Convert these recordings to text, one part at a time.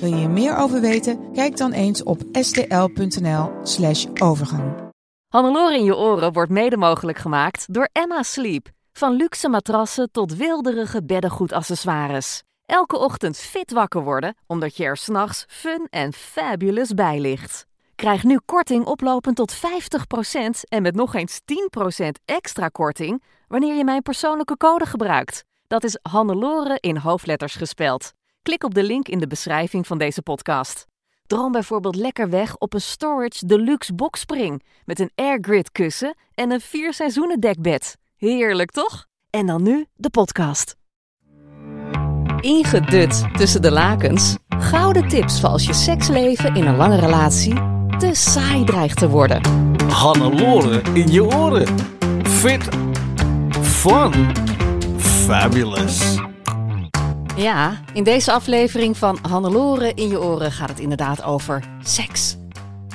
Wil je er meer over weten? Kijk dan eens op stl.nl/slash overgang. Hannelore in je oren wordt mede mogelijk gemaakt door Emma Sleep. Van luxe matrassen tot wilderige beddengoedaccessoires. Elke ochtend fit wakker worden, omdat je er s'nachts fun en fabulous bij ligt. Krijg nu korting oplopend tot 50% en met nog eens 10% extra korting wanneer je mijn persoonlijke code gebruikt. Dat is Hannelore in hoofdletters gespeld. Klik op de link in de beschrijving van deze podcast. Droom bijvoorbeeld lekker weg op een Storage Deluxe boxspring met een airgrid kussen en een vier seizoenen dekbed. Heerlijk toch? En dan nu de podcast. Ingedut tussen de lakens. Gouden tips voor als je seksleven in een lange relatie te saai dreigt te worden. Hannelore in je oren. Fit. Fun. Fabulous. Ja, in deze aflevering van Hannelore in je oren gaat het inderdaad over seks.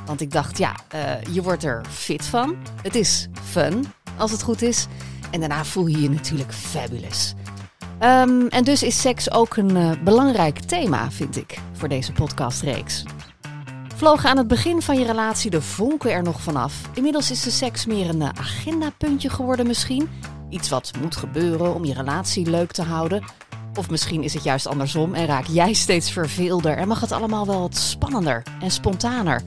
Want ik dacht, ja, eh, je wordt er fit van. Het is fun, als het goed is. En daarna voel je je natuurlijk fabulous. Ehm, en dus is seks ook een eh, belangrijk thema, vind ik, voor deze podcastreeks. Vlogen aan het begin van je relatie de vonken er nog vanaf. Inmiddels is de seks meer een eh, agendapuntje geworden misschien. Iets wat moet gebeuren om je relatie leuk te houden. Of misschien is het juist andersom en raak jij steeds verveelder en mag het allemaal wel wat spannender en spontaner.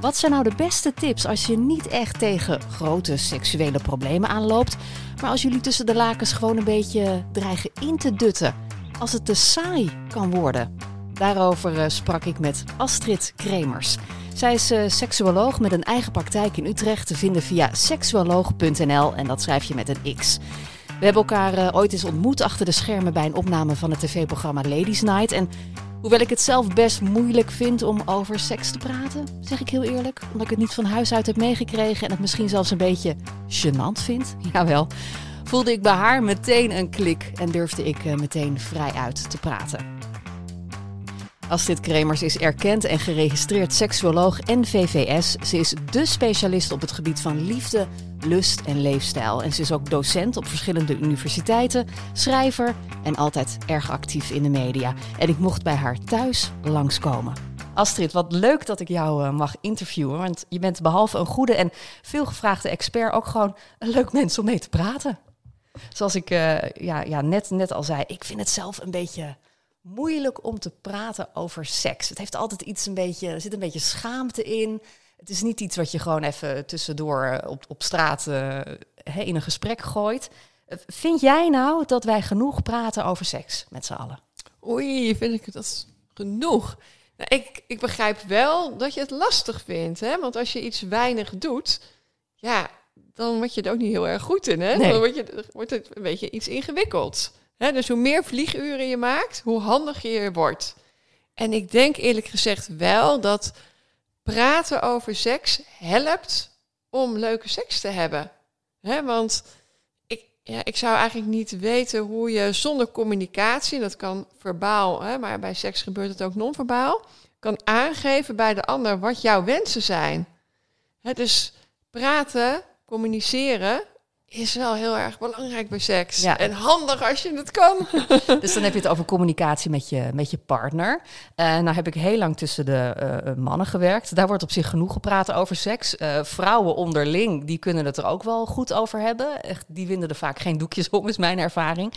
Wat zijn nou de beste tips als je niet echt tegen grote seksuele problemen aanloopt, maar als jullie tussen de lakens gewoon een beetje dreigen in te dutten? Als het te saai kan worden. Daarover eh, sprak ik met Astrid Kremers. Zij is uh, seksuoloog met een eigen praktijk in Utrecht te vinden via seksuoloog.nl en dat schrijf je met een X. We hebben elkaar uh, ooit eens ontmoet achter de schermen bij een opname van het tv-programma Ladies Night. En hoewel ik het zelf best moeilijk vind om over seks te praten, zeg ik heel eerlijk, omdat ik het niet van huis uit heb meegekregen en het misschien zelfs een beetje gênant vind, jawel, voelde ik bij haar meteen een klik en durfde ik uh, meteen vrij uit te praten. Astrid Kremers is erkend en geregistreerd seksuoloog en VVS. Ze is dé specialist op het gebied van liefde, lust en leefstijl. En ze is ook docent op verschillende universiteiten, schrijver en altijd erg actief in de media. En ik mocht bij haar thuis langskomen. Astrid, wat leuk dat ik jou uh, mag interviewen. Want je bent behalve een goede en veelgevraagde expert ook gewoon een leuk mens om mee te praten. Zoals ik uh, ja, ja, net, net al zei, ik vind het zelf een beetje moeilijk om te praten over seks. Het heeft altijd iets een beetje, er zit een beetje schaamte in. Het is niet iets wat je gewoon even tussendoor op, op straat uh, in een gesprek gooit. Vind jij nou dat wij genoeg praten over seks met z'n allen? Oei, vind ik dat genoeg? Nou, ik, ik begrijp wel dat je het lastig vindt. Hè? Want als je iets weinig doet, ja, dan word je er ook niet heel erg goed in. Hè? Nee. Dan word, je, wordt het een beetje iets ingewikkeld. Dus hoe meer vlieguren je maakt, hoe handiger je wordt. En ik denk eerlijk gezegd wel dat praten over seks helpt om leuke seks te hebben. Want ik, ja, ik zou eigenlijk niet weten hoe je zonder communicatie, dat kan verbaal, maar bij seks gebeurt het ook non-verbaal, kan aangeven bij de ander wat jouw wensen zijn. Hè, dus praten, communiceren is wel heel erg belangrijk bij seks. Ja. En handig als je het kan. Dus dan heb je het over communicatie met je, met je partner. En nou heb ik heel lang tussen de uh, mannen gewerkt. Daar wordt op zich genoeg gepraat over seks. Uh, vrouwen onderling, die kunnen het er ook wel goed over hebben. Echt, die winden er vaak geen doekjes om, is mijn ervaring.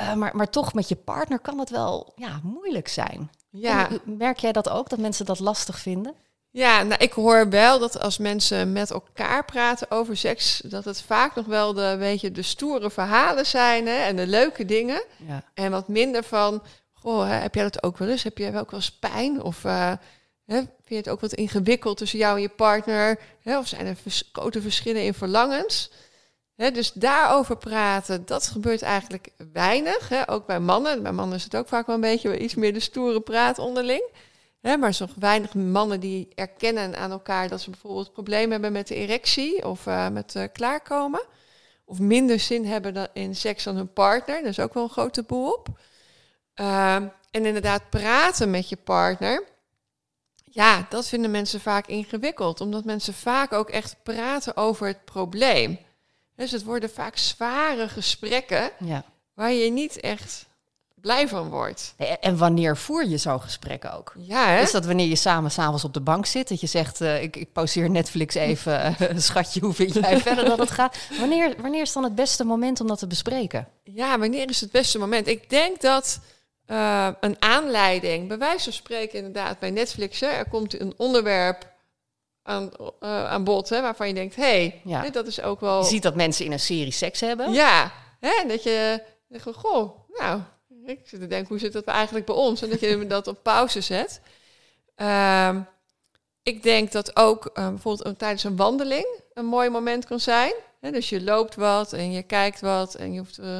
Uh, maar, maar toch, met je partner kan het wel ja, moeilijk zijn. Ja. En merk jij dat ook, dat mensen dat lastig vinden? Ja, nou, ik hoor wel dat als mensen met elkaar praten over seks, dat het vaak nog wel de, weet je, de stoere verhalen zijn hè, en de leuke dingen. Ja. En wat minder van, goh, hè, heb jij dat ook wel eens? Heb jij wel ook wel eens pijn? Of uh, hè, vind je het ook wat ingewikkeld tussen jou en je partner? Hè, of zijn er vers grote verschillen in verlangens? Hè, dus daarover praten, dat gebeurt eigenlijk weinig. Hè, ook bij mannen. Bij mannen is het ook vaak wel een beetje iets meer de stoere praat onderling. Hè, maar er zijn nog weinig mannen die erkennen aan elkaar dat ze bijvoorbeeld problemen hebben met de erectie of eh, met eh, klaarkomen. Of minder zin hebben dan in seks dan hun partner. Dat is ook wel een grote boel op. Ehm, en inderdaad praten met je partner. Ja, dat vinden mensen vaak ingewikkeld. Omdat mensen vaak ook echt praten over het probleem. Dus het worden vaak zware gesprekken Ja. waar je niet echt blij van wordt. En wanneer voer je zo'n gesprek ook? Ja, hè? Is dat wanneer je samen s'avonds op de bank zit? Dat je zegt, eh, ik, ik pauzeer Netflix even. eh, schatje, hoe vind jij verder dat het gaat? Wanneer, wanneer is dan het beste moment om dat te bespreken? Ja, wanneer is het beste moment? Ik denk dat eh, een aanleiding, bij wijze van spreken inderdaad bij Netflix, hè, er komt een onderwerp aan, aan bod hè, waarvan je denkt, hé, hey, Ja. hè, dat is ook wel... Je ziet dat mensen in een serie seks hebben. Ja, hè, dat je denkt, goh, nou, ik zit te denken, hoe zit dat eigenlijk bij ons? En dat je dat op pauze zet. Ehm, ik denk dat ook eh, bijvoorbeeld tijdens een wandeling een mooi moment kan zijn. Hè, dus je loopt wat en je kijkt wat en je hoeft, eh,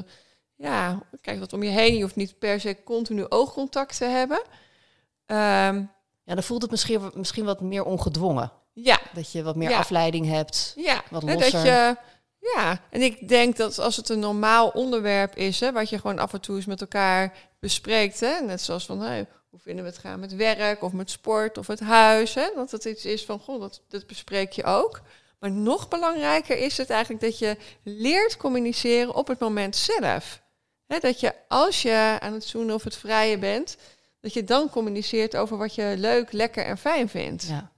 ja, kijkt wat om je heen. Je hoeft niet per se continu oogcontact te hebben. Ehm, Ja, dan voelt het misschien, misschien wat meer ongedwongen. ja, Dat je wat meer Ja. afleiding hebt. Ja, Wat hè, dat losser. je. Ja, en ik denk dat als het een normaal onderwerp is, hè, wat je gewoon af en toe eens met elkaar bespreekt, hè, net zoals van hoe vinden we het gaan met werk of met sport of het huis, hè, dat het iets is van dat, dat bespreek je ook. Maar nog belangrijker is het eigenlijk dat je leert communiceren op het moment zelf. Dat je als je aan het zoenen of het vrije bent, dat je dan communiceert over wat je leuk, lekker en fijn vindt. Ja.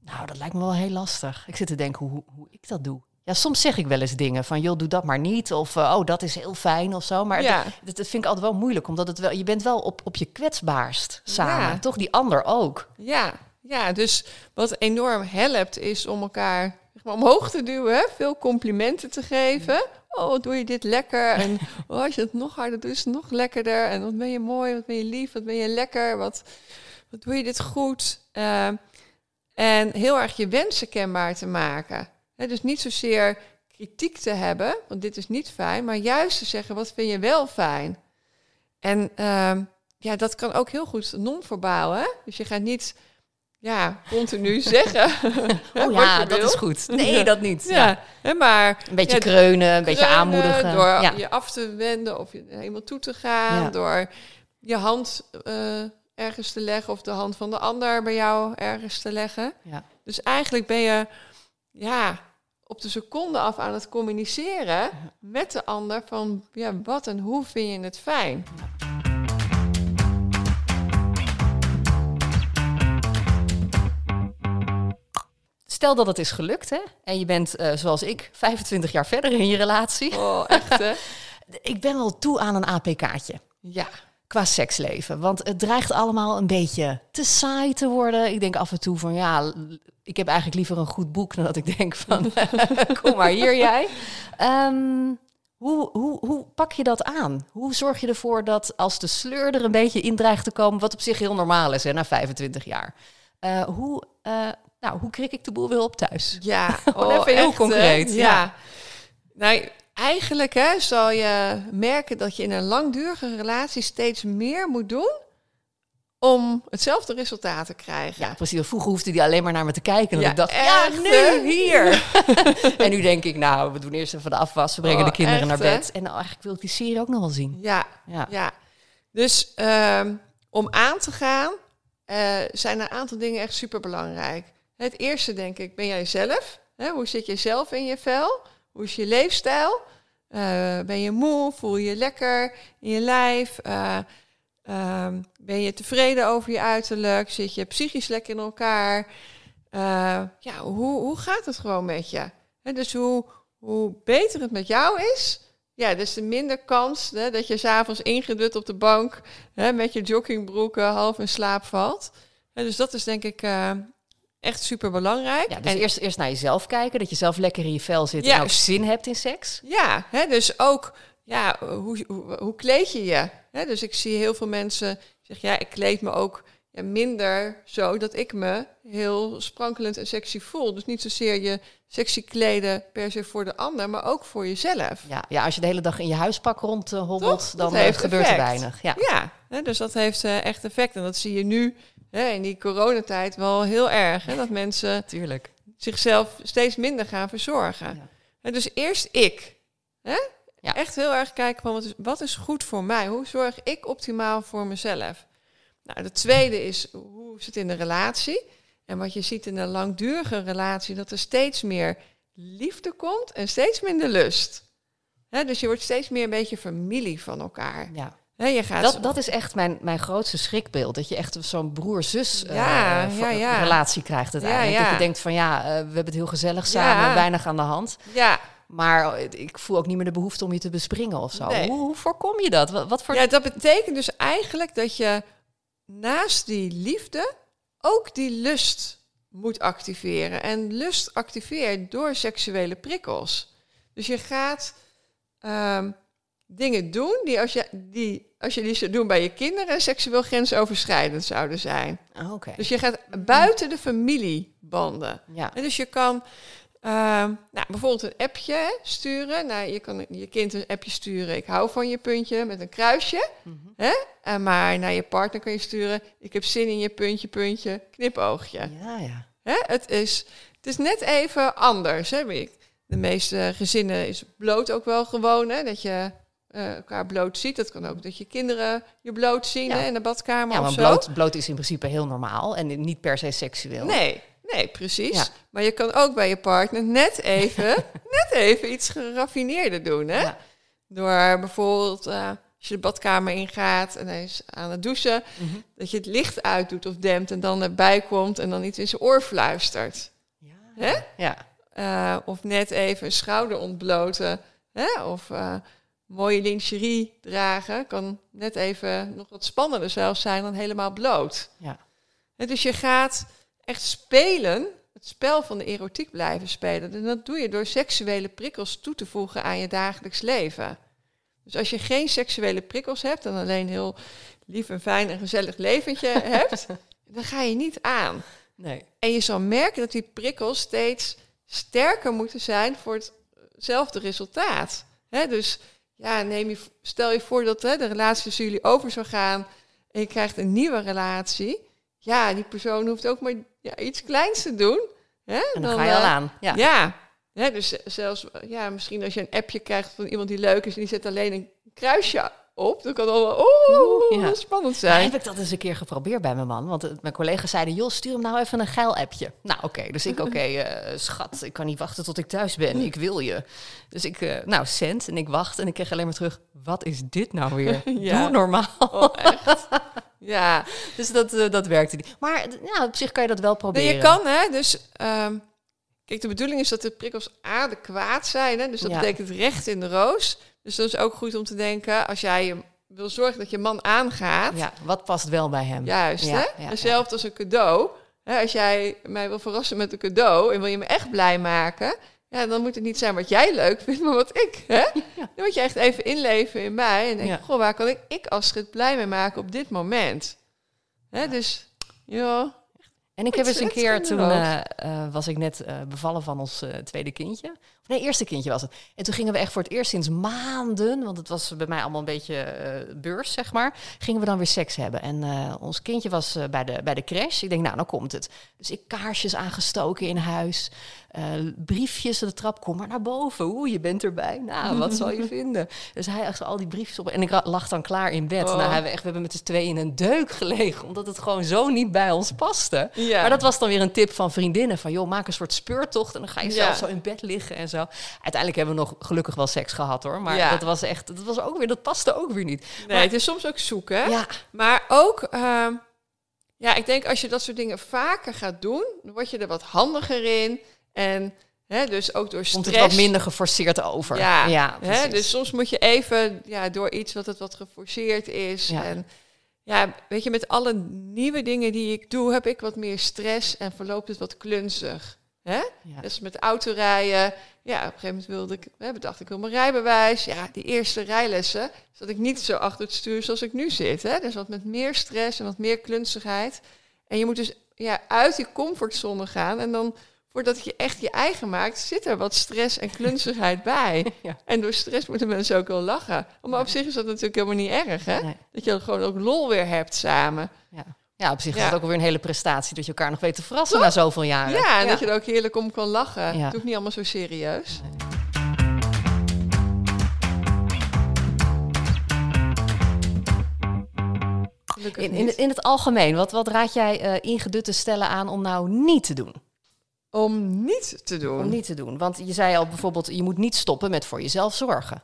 Nou, dat lijkt me wel heel lastig. Ik zit te denken hoe, hoe ik dat doe. Ja, soms zeg ik wel eens dingen van, joh, doe dat maar niet. Of, eh, oh, dat is heel fijn of zo. Maar Ja. dat, dat, dat vind ik altijd wel moeilijk. Omdat het wel, je bent wel op, op je kwetsbaarst samen. Ja. Toch die ander ook. Ja, ja, dus wat enorm helpt is om elkaar zeg maar, omhoog te duwen, veel complimenten te geven. Oh, doe je dit lekker? En oh, als je het nog harder doet, is het nog lekkerder. En wat ben je mooi, wat ben je lief, wat ben je lekker, wat, wat doe je dit goed? Eh, en heel erg je wensen kenbaar te maken. Hè, dus niet zozeer kritiek te hebben, want dit is niet fijn, maar juist te zeggen, wat vind je wel fijn? En ehm, ja, dat kan ook heel goed non-verbaal, hè? Dus je gaat niet ja, continu zeggen. Oh ja, dat wil. is goed. Nee, dat niet. Ja, maar Een beetje Ja, kreunen, een beetje aanmoedigen. Door je af te wenden of helemaal toe te gaan. Door je hand eh, ergens te leggen of de hand van de ander bij jou ergens te leggen. Ja. Dus eigenlijk ben je ja, op de seconde af aan het communiceren met de ander van ja, wat en hoe vind je het fijn. Stel dat het is gelukt, hè? En je bent, eh, zoals ik, 25 jaar verder in je relatie. Oh, echt hè? Ik ben wel toe aan een APK'tje. Ja. qua seksleven. Want het dreigt allemaal een beetje te saai te worden. Ik denk af en toe van ja, ik heb eigenlijk liever een goed boek dan dat ik denk van kom maar hier jij. Ehm, hoe, hoe, hoe pak je dat aan? Hoe zorg je ervoor dat als de sleur er een beetje in dreigt te komen, wat op zich heel normaal is hè, na 25 jaar. Eh, hoe, eh, nou, hoe krik ik de boel weer op thuis? Ja, Gewoon even heel concreet, Ja. ja. Nou, eigenlijk hè, zal je merken dat je in een langdurige relatie steeds meer moet doen om hetzelfde resultaat te krijgen. Ja, precies. Vroeger hoefde die alleen maar naar me te kijken. En Ja, ik dacht, echt, ja, nu, hier. en nu denk ik, nou, we doen eerst even de afwas. We brengen Oh, de kinderen echt, naar hè? bed. En nou, eigenlijk wil ik die serie ook nog wel zien. Ja, Ja. ja. Dus ehm, om aan te gaan eh, zijn er een aantal dingen echt super belangrijk. Het eerste denk ik, ben jij zelf? Hè, hoe zit je zelf in je vel? Hoe is je leefstijl? Eh, ben je moe? Voel je je lekker in je lijf? Eh, ehm, ben je tevreden over je uiterlijk? Zit je psychisch lekker in elkaar? Eh, ja, hoe, hoe gaat het gewoon met je? Hè, dus hoe, hoe beter het met jou is, ja, dus de minder kans hè, dat je s'avonds ingedut op de bank hè, met je joggingbroeken half in slaap valt. Hè, dus dat is denk ik eh, echt super belangrijk. Ja, dus eerst, eerst naar jezelf kijken. Dat je zelf lekker in je vel zit en Juist. ook zin hebt in seks. Ja, hè, dus ook, ja, hoe, hoe, hoe kleed je je? Dus ik zie heel veel mensen zeggen, ja, ik kleed me ook ja, minder zo dat ik me heel sprankelend en sexy voel. Dus niet zozeer je sexy kleden per se voor de ander, maar ook voor jezelf. Ja, ja, als je de hele dag in je huispak rondhobbelt, Toch? dan eh, heeft gebeurt er weinig. Ja. Ja, dus dat heeft eh, echt effect. En dat zie je nu in die coronatijd wel heel erg. Dat mensen Tuurlijk. zichzelf steeds minder gaan verzorgen. Ja. Dus eerst ik. Hè? Ja. Echt heel erg kijken van wat is, wat is goed voor mij? Hoe zorg ik optimaal voor mezelf? Nou, de tweede is hoe is het in de relatie? En wat je ziet in een langdurige relatie, dat er steeds meer liefde komt en steeds minder lust. Hè, dus je wordt steeds meer een beetje familie van elkaar. Ja. Hè, je gaat Dat, dat is echt mijn, mijn grootste schrikbeeld. Dat je echt zo'n broer-zus eh, Ja, v- ja, ja. relatie krijgt uiteindelijk. Dat je denkt van ja, eh, we hebben het heel gezellig samen, weinig aan de hand. ja, Maar ik voel ook niet meer de behoefte om je te bespringen of zo. Nee. Hoe, hoe voorkom je dat? Wat, wat voor... Ja, dat betekent dus eigenlijk dat je naast die liefde ook die lust moet activeren. En lust activeert door seksuele prikkels. Dus je gaat ehm, dingen doen die als, je, die als je die zou doen bij je kinderen seksueel grensoverschrijdend zouden zijn. Ah, Oké. Dus je gaat buiten de familiebanden. Ja. En dus je kan ehm, nou, bijvoorbeeld een appje sturen. Nou, je kan je kind een appje sturen. Ik hou van je puntje met een kruisje. Mhm. Hè? Maar naar je partner kan je sturen. Ik heb zin in je puntje, puntje, knipoogje. Ja, ja. Hè? Het, is, het is net even anders. Hè? De meeste gezinnen is bloot ook wel gewoon. Hè? Dat je eh, elkaar bloot ziet. Dat kan ook dat je kinderen je bloot zien Ja. hè, in de badkamer Ja, of maar zo. bloot, bloot is in principe heel normaal en niet per se seksueel. Nee, nee, precies. Ja. Maar je kan ook bij je partner net even, net even iets geraffineerder doen. Hè? Ja. Door bijvoorbeeld, eh, als je de badkamer ingaat en hij is aan het douchen, Mhm. dat je het licht uitdoet of dempt en dan erbij komt en dan iets in zijn oor fluistert. Ja. Hè? Ja. Eh, of net even een schouder ontbloten. Hè? Of eh, mooie lingerie dragen. Kan net even nog wat spannender zelfs zijn dan helemaal bloot. Ja. Dus je gaat echt spelen, het spel van de erotiek blijven spelen. En dat doe je door seksuele prikkels toe te voegen aan je dagelijks leven. Dus als je geen seksuele prikkels hebt en alleen heel lief en fijn en gezellig leventje hebt, dan ga je niet aan. Nee. En je zal merken dat die prikkels steeds sterker moeten zijn voor hetzelfde resultaat. Dus ja, neem je, stel je voor dat hè, de relatie tussen jullie over zou gaan en je krijgt een nieuwe relatie. Ja, die persoon hoeft ook maar ja, iets kleins te doen. Hè, En dan, ga je al eh, aan. Ja. Ja. Hè, dus zelfs, ja, misschien als je een appje krijgt van iemand die leuk is en die zet alleen een kruisje op, dan kan het al wel oeh, Ja. spannend zijn. heb ik dat eens een keer geprobeerd bij mijn man? Want eh, mijn collega's zeiden, joh, stuur hem nou even een geil appje. Nou, oké. dus ik, oké, eh, schat, ik kan niet wachten tot ik thuis ben. Ik wil je. Dus ik, nou, cent. En ik wacht en ik kreeg alleen maar terug, wat is dit nou weer? Ja. Doe normaal. Oh, echt? Ja, Dus dat, eh, dat werkte niet. Maar ja, op zich kan je dat wel Nee, proberen. je kan, hè. Dus, ehm, kijk, de bedoeling is dat de prikkels adequaat zijn, hè. Dus dat Ja. betekent recht in de roos. Dus dat is ook goed om te denken, als jij wil zorgen dat je man aangaat, Ja, wat past wel bij hem? juist, Ja, hè. ja, Hetzelfde als een cadeau. Hè, als jij mij wil verrassen met een cadeau en wil je me echt blij maken... Ja, dan moet het niet zijn wat jij leuk vindt, maar wat ik. Hè? Dan moet je echt even inleven in mij. En denken, Ja. goh, waar kan ik, ik als schit blij mee maken op dit moment? Hè, dus, joh, En ik heb eens een keer, toen eh, eh, was ik net eh, bevallen van ons tweede kindje. Of nee, eerste kindje was het. En toen gingen we echt voor het eerst sinds maanden, want het was bij mij allemaal een beetje beurs, zeg maar, gingen we dan weer seks hebben. En ons kindje was bij, de, bij de crash. Ik denk, nou, nou komt het. Dus ik kaarsjes aangestoken in huis, eh, briefjes aan de trap, kom maar naar boven. Oeh, je bent erbij. Nou, wat zal je vinden? Dus hij echt al die briefjes op. En ik lag dan klaar in bed. Oh. Nou, hebben we, echt, we hebben met z'n tweeën in een deuk gelegen, omdat het gewoon zo niet bij ons paste. Ja. Maar dat was dan weer een tip van vriendinnen. Van joh, maak een soort speurtocht en dan ga je Ja. zelf zo in bed liggen en zo. Uiteindelijk hebben we nog gelukkig wel seks gehad hoor. Maar Ja. dat was echt, dat was ook weer, dat paste ook weer niet. Nee, het is soms ook zoeken. hè? Ja, Maar ook, ehm, ja, ik denk als je dat soort dingen vaker gaat doen, dan word je er wat handiger in. En hè, dus ook door komt stress. het wat minder geforceerd over. Ja, ja hè, dus soms moet je even ja, door iets wat het wat geforceerd is. Ja. En ja, weet je, met alle nieuwe dingen die ik doe, heb ik wat meer stress en verloopt het wat klunzig. Hè? Ja. Dus met autorijden. Ja, op een gegeven moment wilde ik, hè, bedacht ik wil mijn rijbewijs. Ja, die eerste rijlessen zat ik niet zo achter het stuur zoals ik nu zit. Hè? Dus wat met meer stress en wat meer klunzigheid. En je moet dus ja, uit die comfortzone gaan. En dan, voordat je echt je eigen maakt, zit er wat stress en klunzigheid bij. Ja. En door stress moeten mensen ook wel lachen. Maar op zich is dat natuurlijk helemaal niet erg, hè? Nee. Dat je gewoon ook lol weer hebt samen. Ja. Ja, op zich is Ja. het ook weer een hele prestatie dat je elkaar nog weet te verrassen na zoveel jaren. Ja, en dat je er ook heerlijk om kan lachen. Ja. Het hoeft niet allemaal zo serieus. In, in, in het algemeen, wat, wat raad jij eh, ingedutte stellen aan om nou niet te doen? Om niet te doen. Om niet te doen. Want je zei al bijvoorbeeld, je moet niet stoppen met voor jezelf zorgen.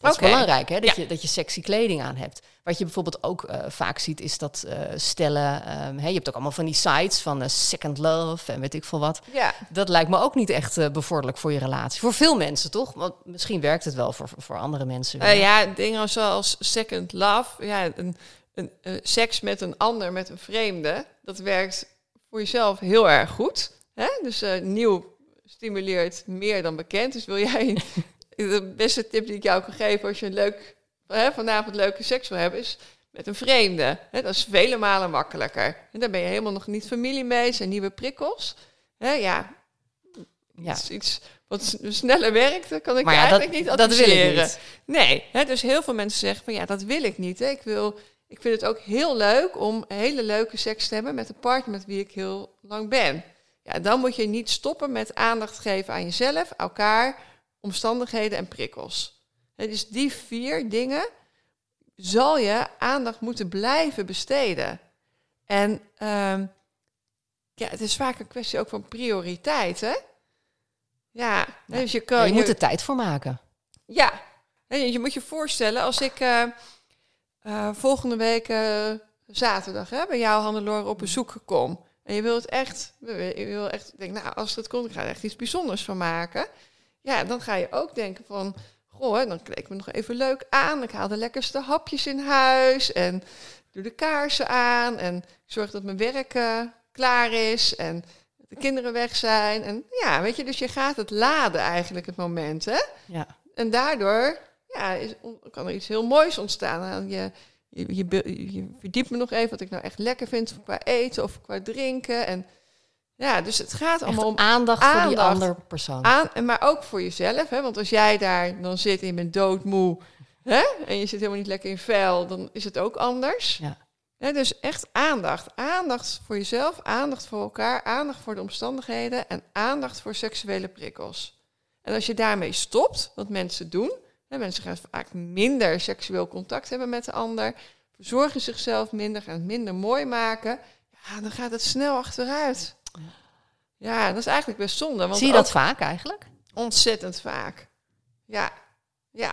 Dat is belangrijk, hè? Dat, Ja. je, dat je sexy kleding aan hebt. Wat je bijvoorbeeld ook eh, vaak ziet, is dat eh, stellen... hè, je hebt ook allemaal van die sites van eh, Second Love en weet ik veel wat. Ja, Dat lijkt me ook niet echt bevorderlijk voor je relatie. Voor veel mensen, toch? Want misschien werkt het wel voor, voor andere mensen. Ja, dingen zoals second love, ja, een, een, seks met een ander, met een vreemde, dat werkt voor jezelf heel erg goed. Hè? Dus eh, nieuw stimuleert meer dan bekend. Dus wil jij, de beste tip die ik jou kan geven als je een leuk, hè, vanavond leuke seks wil hebben, is met een vreemde. Hè? Dat is vele malen makkelijker. En daar ben je helemaal nog niet familie mee, zijn nieuwe prikkels. Hè? Ja, Ja. iets, iets wat sneller werkt, dat kan ik ja, dat, eigenlijk niet dat adviseren. niet. Nee, hè, dus heel veel mensen zeggen van ja, dat wil ik niet. Hè. Ik, wil, ik vind het ook heel leuk om hele leuke seks te hebben met een partner met wie ik heel lang ben. Ja, dan moet je niet stoppen met aandacht geven aan jezelf, elkaar, omstandigheden en prikkels. Hè, dus die vier dingen zal je aandacht moeten blijven besteden. En ehm, ja, het is vaak een kwestie ook van prioriteit, hè? Ja, dus je kan... Ja, je moet er tijd voor maken. Ja, en je moet je voorstellen als ik eh, eh, volgende week eh, zaterdag hè, bij jou, Hannelore, op bezoek kom. En je wil het echt, je wil echt, denk, nou, als het komt, ik ga er echt iets bijzonders van maken. Ja, dan ga je ook denken van, goh, dan kleed ik me nog even leuk aan. Ik haal de lekkerste hapjes in huis en doe de kaarsen aan. En ik zorg dat mijn werk eh, klaar is en de kinderen weg zijn. En ja, weet je, dus je gaat het laden eigenlijk, het moment, hè. Ja. En daardoor ja, is, kan er iets heel moois ontstaan. Nou, Je, je, je, verdiept me nog even wat ik nou echt lekker vind qua eten of qua drinken. En ja, dus het gaat allemaal om aandacht, voor die andere persoon. aan, maar ook voor jezelf. Hè? Want als jij daar dan zit en je bent doodmoe hè? en je zit helemaal niet lekker in vel, dan is het ook anders. Ja. Hè, dus echt aandacht. Aandacht voor jezelf, aandacht voor elkaar, aandacht voor de omstandigheden en aandacht voor seksuele prikkels. En als je daarmee stopt, wat mensen doen, hè, mensen gaan vaak minder seksueel contact hebben met de ander, verzorgen zichzelf minder, gaan het minder mooi maken, ja, dan gaat het snel achteruit. Ja, dat is eigenlijk best zonde. Want Zie je dat vaak eigenlijk? Ontzettend vaak. Ja, ja,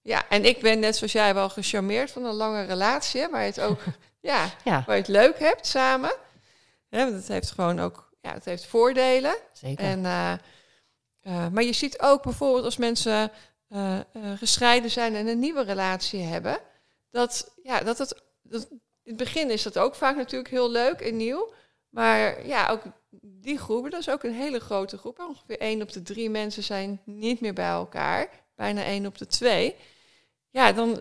ja. En ik ben net zoals jij wel gecharmeerd van een lange relatie, hè, waar je het ook, ja, Ja, waar je het leuk hebt samen. Ja, want het heeft gewoon ook, ja, het heeft voordelen. zeker. En, eh, eh, maar je ziet ook bijvoorbeeld als mensen eh, eh, gescheiden zijn en een nieuwe relatie hebben, dat, ja, dat het, in het begin is dat ook vaak natuurlijk heel leuk en nieuw. Maar ja, ook die groepen, dat is ook een hele grote groep. Ongeveer één op de drie mensen zijn niet meer bij elkaar. Bijna één op de twee. Ja, dan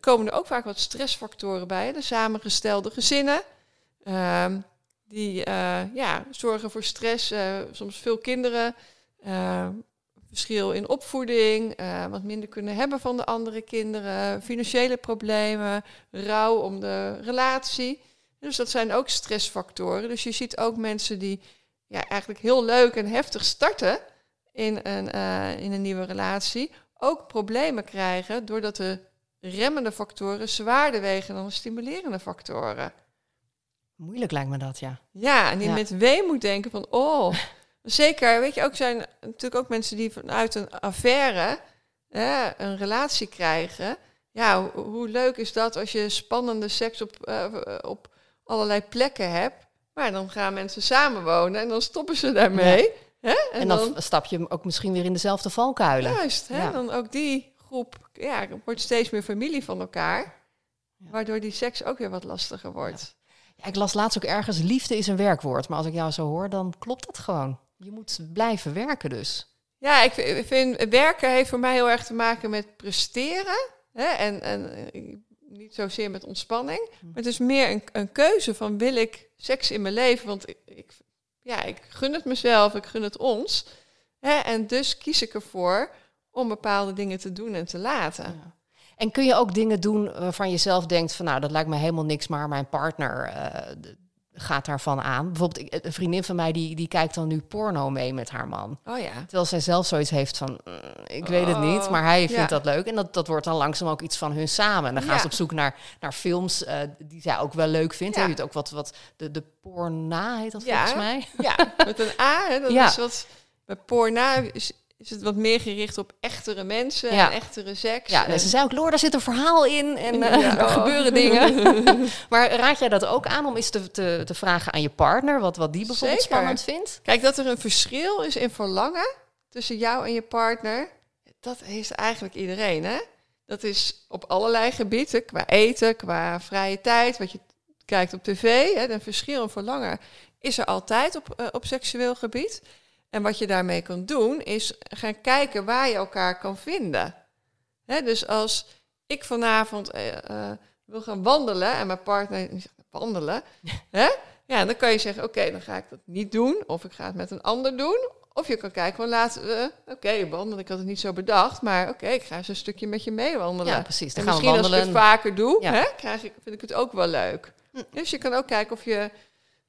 komen er ook vaak wat stressfactoren bij. De samengestelde gezinnen. ehm, die eh, ja, zorgen voor stress. soms veel kinderen. Verschil in opvoeding. eh, wat minder kunnen hebben van de andere kinderen. Financiële problemen. Rouw om de relatie. Dus dat zijn ook stressfactoren. Dus je ziet ook mensen die ja, eigenlijk heel leuk en heftig starten in een, eh, in een nieuwe relatie, ook problemen krijgen doordat de remmende factoren zwaarder wegen dan de stimulerende factoren. Moeilijk lijkt me dat, ja. Ja, en die Ja. met weemoed denken van, oh, zeker, weet je, ook zijn natuurlijk ook mensen die vanuit een affaire hè, een relatie krijgen. Ja, hoe, hoe leuk is dat als je spannende seks op, eh, op allerlei plekken hebt. Maar dan gaan mensen samenwonen en dan stoppen ze daarmee. Hè? En, dan, stap je ook misschien weer in dezelfde valkuilen. Juist, hè? Ja. dan ook die groep ja, wordt steeds meer familie van elkaar. Waardoor die seks ook weer wat lastiger wordt. Ja, ik las laatst ook ergens, liefde is een werkwoord. Maar als ik jou zo hoor, dan klopt dat gewoon. Je moet blijven werken dus. Ja, ik vind, werken heeft voor mij heel erg te maken met presteren. Hè? En, en eh, niet zozeer met ontspanning. Maar het is meer een, een keuze van wil ik seks in mijn leven? Want ik, ik, ja, ik gun het mezelf, ik gun het ons. Hè? En dus kies ik ervoor om bepaalde dingen te doen en te laten. Ja. En kun je ook dingen doen waarvan je zelf denkt van nou, dat lijkt me helemaal niks, maar mijn partner eh, gaat daarvan aan. Bijvoorbeeld een vriendin van mij die, die kijkt dan nu porno mee met haar man. Oh ja. Terwijl zij zelf zoiets heeft van, mm, ik weet het niet, Oh, maar hij vindt ja. dat leuk. En dat, dat wordt dan langzaam ook iets van hun samen. En dan gaan Ja. ze op zoek naar, naar films eh, die zij ook wel leuk vindt. Ja. Heb je het ook wat, wat de, de porna heet dat volgens mij? Ja, met een A. Hè, dat is wat, bij porna is, is het wat meer gericht op echtere mensen Ja. en echtere seks. Ja, en, en ze zei ook, Loor, daar zit een verhaal in en eh, Ja. er Oh. gebeuren dingen. maar raad jij dat ook aan om eens te, te, te vragen aan je partner, wat, wat die bijvoorbeeld Zeker. spannend vindt? Kijk, dat er een verschil is in verlangen tussen jou en je partner, dat heeft eigenlijk iedereen, hè? Dat is op allerlei gebieden, qua eten, qua vrije tijd, wat je kijkt op tv. Hè, een verschil in verlangen is er altijd op, eh, op seksueel gebied. En wat je daarmee kan doen, is gaan kijken waar je elkaar kan vinden. Dus als ik vanavond eh, eh, wil gaan wandelen en mijn partner zegt wandelen, hè? Ja, dan kan je zeggen, oké, dan ga ik dat niet doen. Of ik ga het met een ander doen. Of je kan kijken, van laten we, oké, wandelen. Ik had het niet zo bedacht, maar oké, ik ga eens een stukje met je mee wandelen. Ja, precies. Dan En gaan we misschien als ik wandelen. het vaker doe, Ja. hè, krijg ik, vind ik het ook wel leuk. Dus je kan ook kijken of je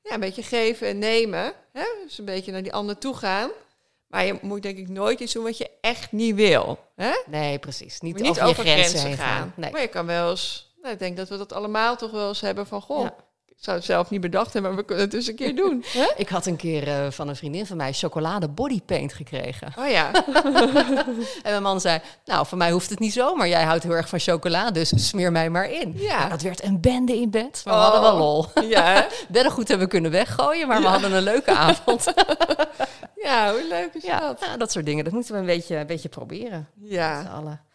ja, een beetje geven en nemen. Hè? Dus een beetje naar die ander toe gaan. Maar je moet denk ik nooit iets doen wat je echt niet wil. Hè? Nee, precies. Niet, over, over, je grenzen, gaan. gaan. Nee. Maar je kan wel eens... Nou, ik denk dat we dat allemaal toch wel eens hebben van... Goh, Ja. Zou het zelf niet bedacht hebben, maar we kunnen het dus een keer doen. Hè? Ik had een keer eh, van een vriendin van mij chocolade bodypaint gekregen. Oh ja, En mijn man zei, nou, voor mij hoeft het niet zo, maar jij houdt heel erg van chocola, dus smeer mij maar in. Ja. Nou, dat werd een bende in bed, maar we Oh. hadden wel lol. ja? Beddengoed hebben we kunnen weggooien, maar we hadden een leuke avond. ja, hoe leuk is ja, dat? nou, dat soort dingen, dat moeten we een beetje, een beetje proberen. Met z'n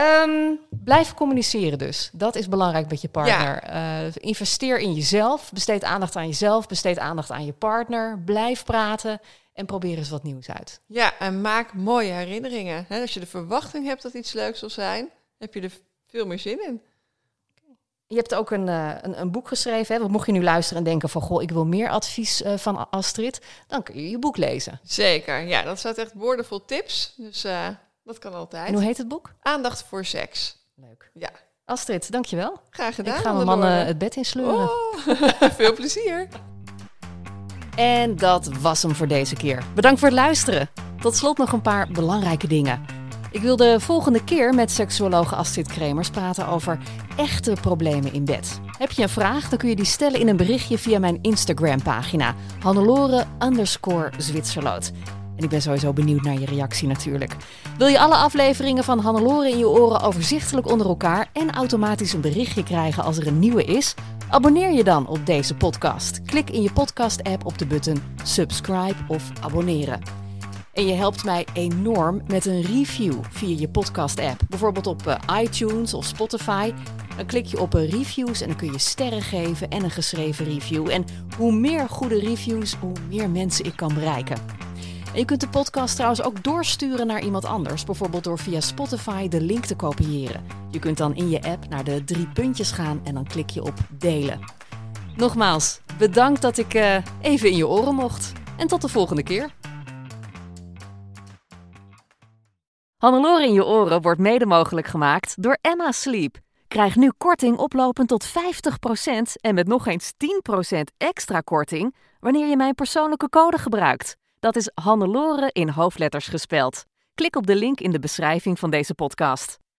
Ehm, blijf communiceren dus. Dat is belangrijk met je partner. Eh, investeer in jezelf. Besteed aandacht aan jezelf. Besteed aandacht aan je partner. Blijf praten. En probeer eens wat nieuws uit. ja, en maak mooie herinneringen. Hè? Als je de verwachting hebt dat iets leuks zal zijn, heb je er veel meer zin in. Je hebt ook een, eh, een, een boek geschreven. Hè? Want mocht je nu luisteren en denken van... Goh, ik wil meer advies eh, van Astrid. Dan kun je je boek lezen. Zeker, ja, dat staat echt woordenvol tips. Dus dat kan En altijd. hoe heet het boek? Aandacht voor seks. Leuk. Ja, Astrid, dankjewel. graag gedaan. ik ga mijn man het bed insleuren. Oh, veel plezier. En dat was hem voor deze keer. Bedankt voor het luisteren. Tot slot nog een paar belangrijke dingen. Ik wil de volgende keer met seksuoloog Astrid Kremers praten over echte problemen in bed. Heb je een vraag, dan kun je die stellen in een berichtje via mijn Instagram-pagina. Hannelore underscore Zwitserloot. En ik ben sowieso benieuwd naar je reactie natuurlijk. Wil je alle afleveringen van Hannelore in je oren overzichtelijk onder elkaar en automatisch een berichtje krijgen als er een nieuwe is? Abonneer je dan op deze podcast. Klik in je podcast-app op de button subscribe of abonneren. En je helpt mij enorm met een review via je podcast-app. Bijvoorbeeld op eh, iTunes of Spotify. Dan klik je op eh, reviews en dan kun je sterren geven en een geschreven review. En hoe meer goede reviews, hoe meer mensen ik kan bereiken. Je kunt de podcast trouwens ook doorsturen naar iemand anders. Bijvoorbeeld door via Spotify de link te kopiëren. Je kunt dan in je app naar de drie puntjes gaan en dan klik je op delen. Nogmaals, bedankt dat ik eh, even in je oren mocht. En tot de volgende keer. Hannelore in je oren wordt mede mogelijk gemaakt door Emma Sleep. Krijg nu korting oplopend tot 50% en met nog eens 10% extra korting wanneer je mijn persoonlijke code gebruikt. Dat is Hannelore in hoofdletters gespeld. Klik op de link in de beschrijving van deze podcast.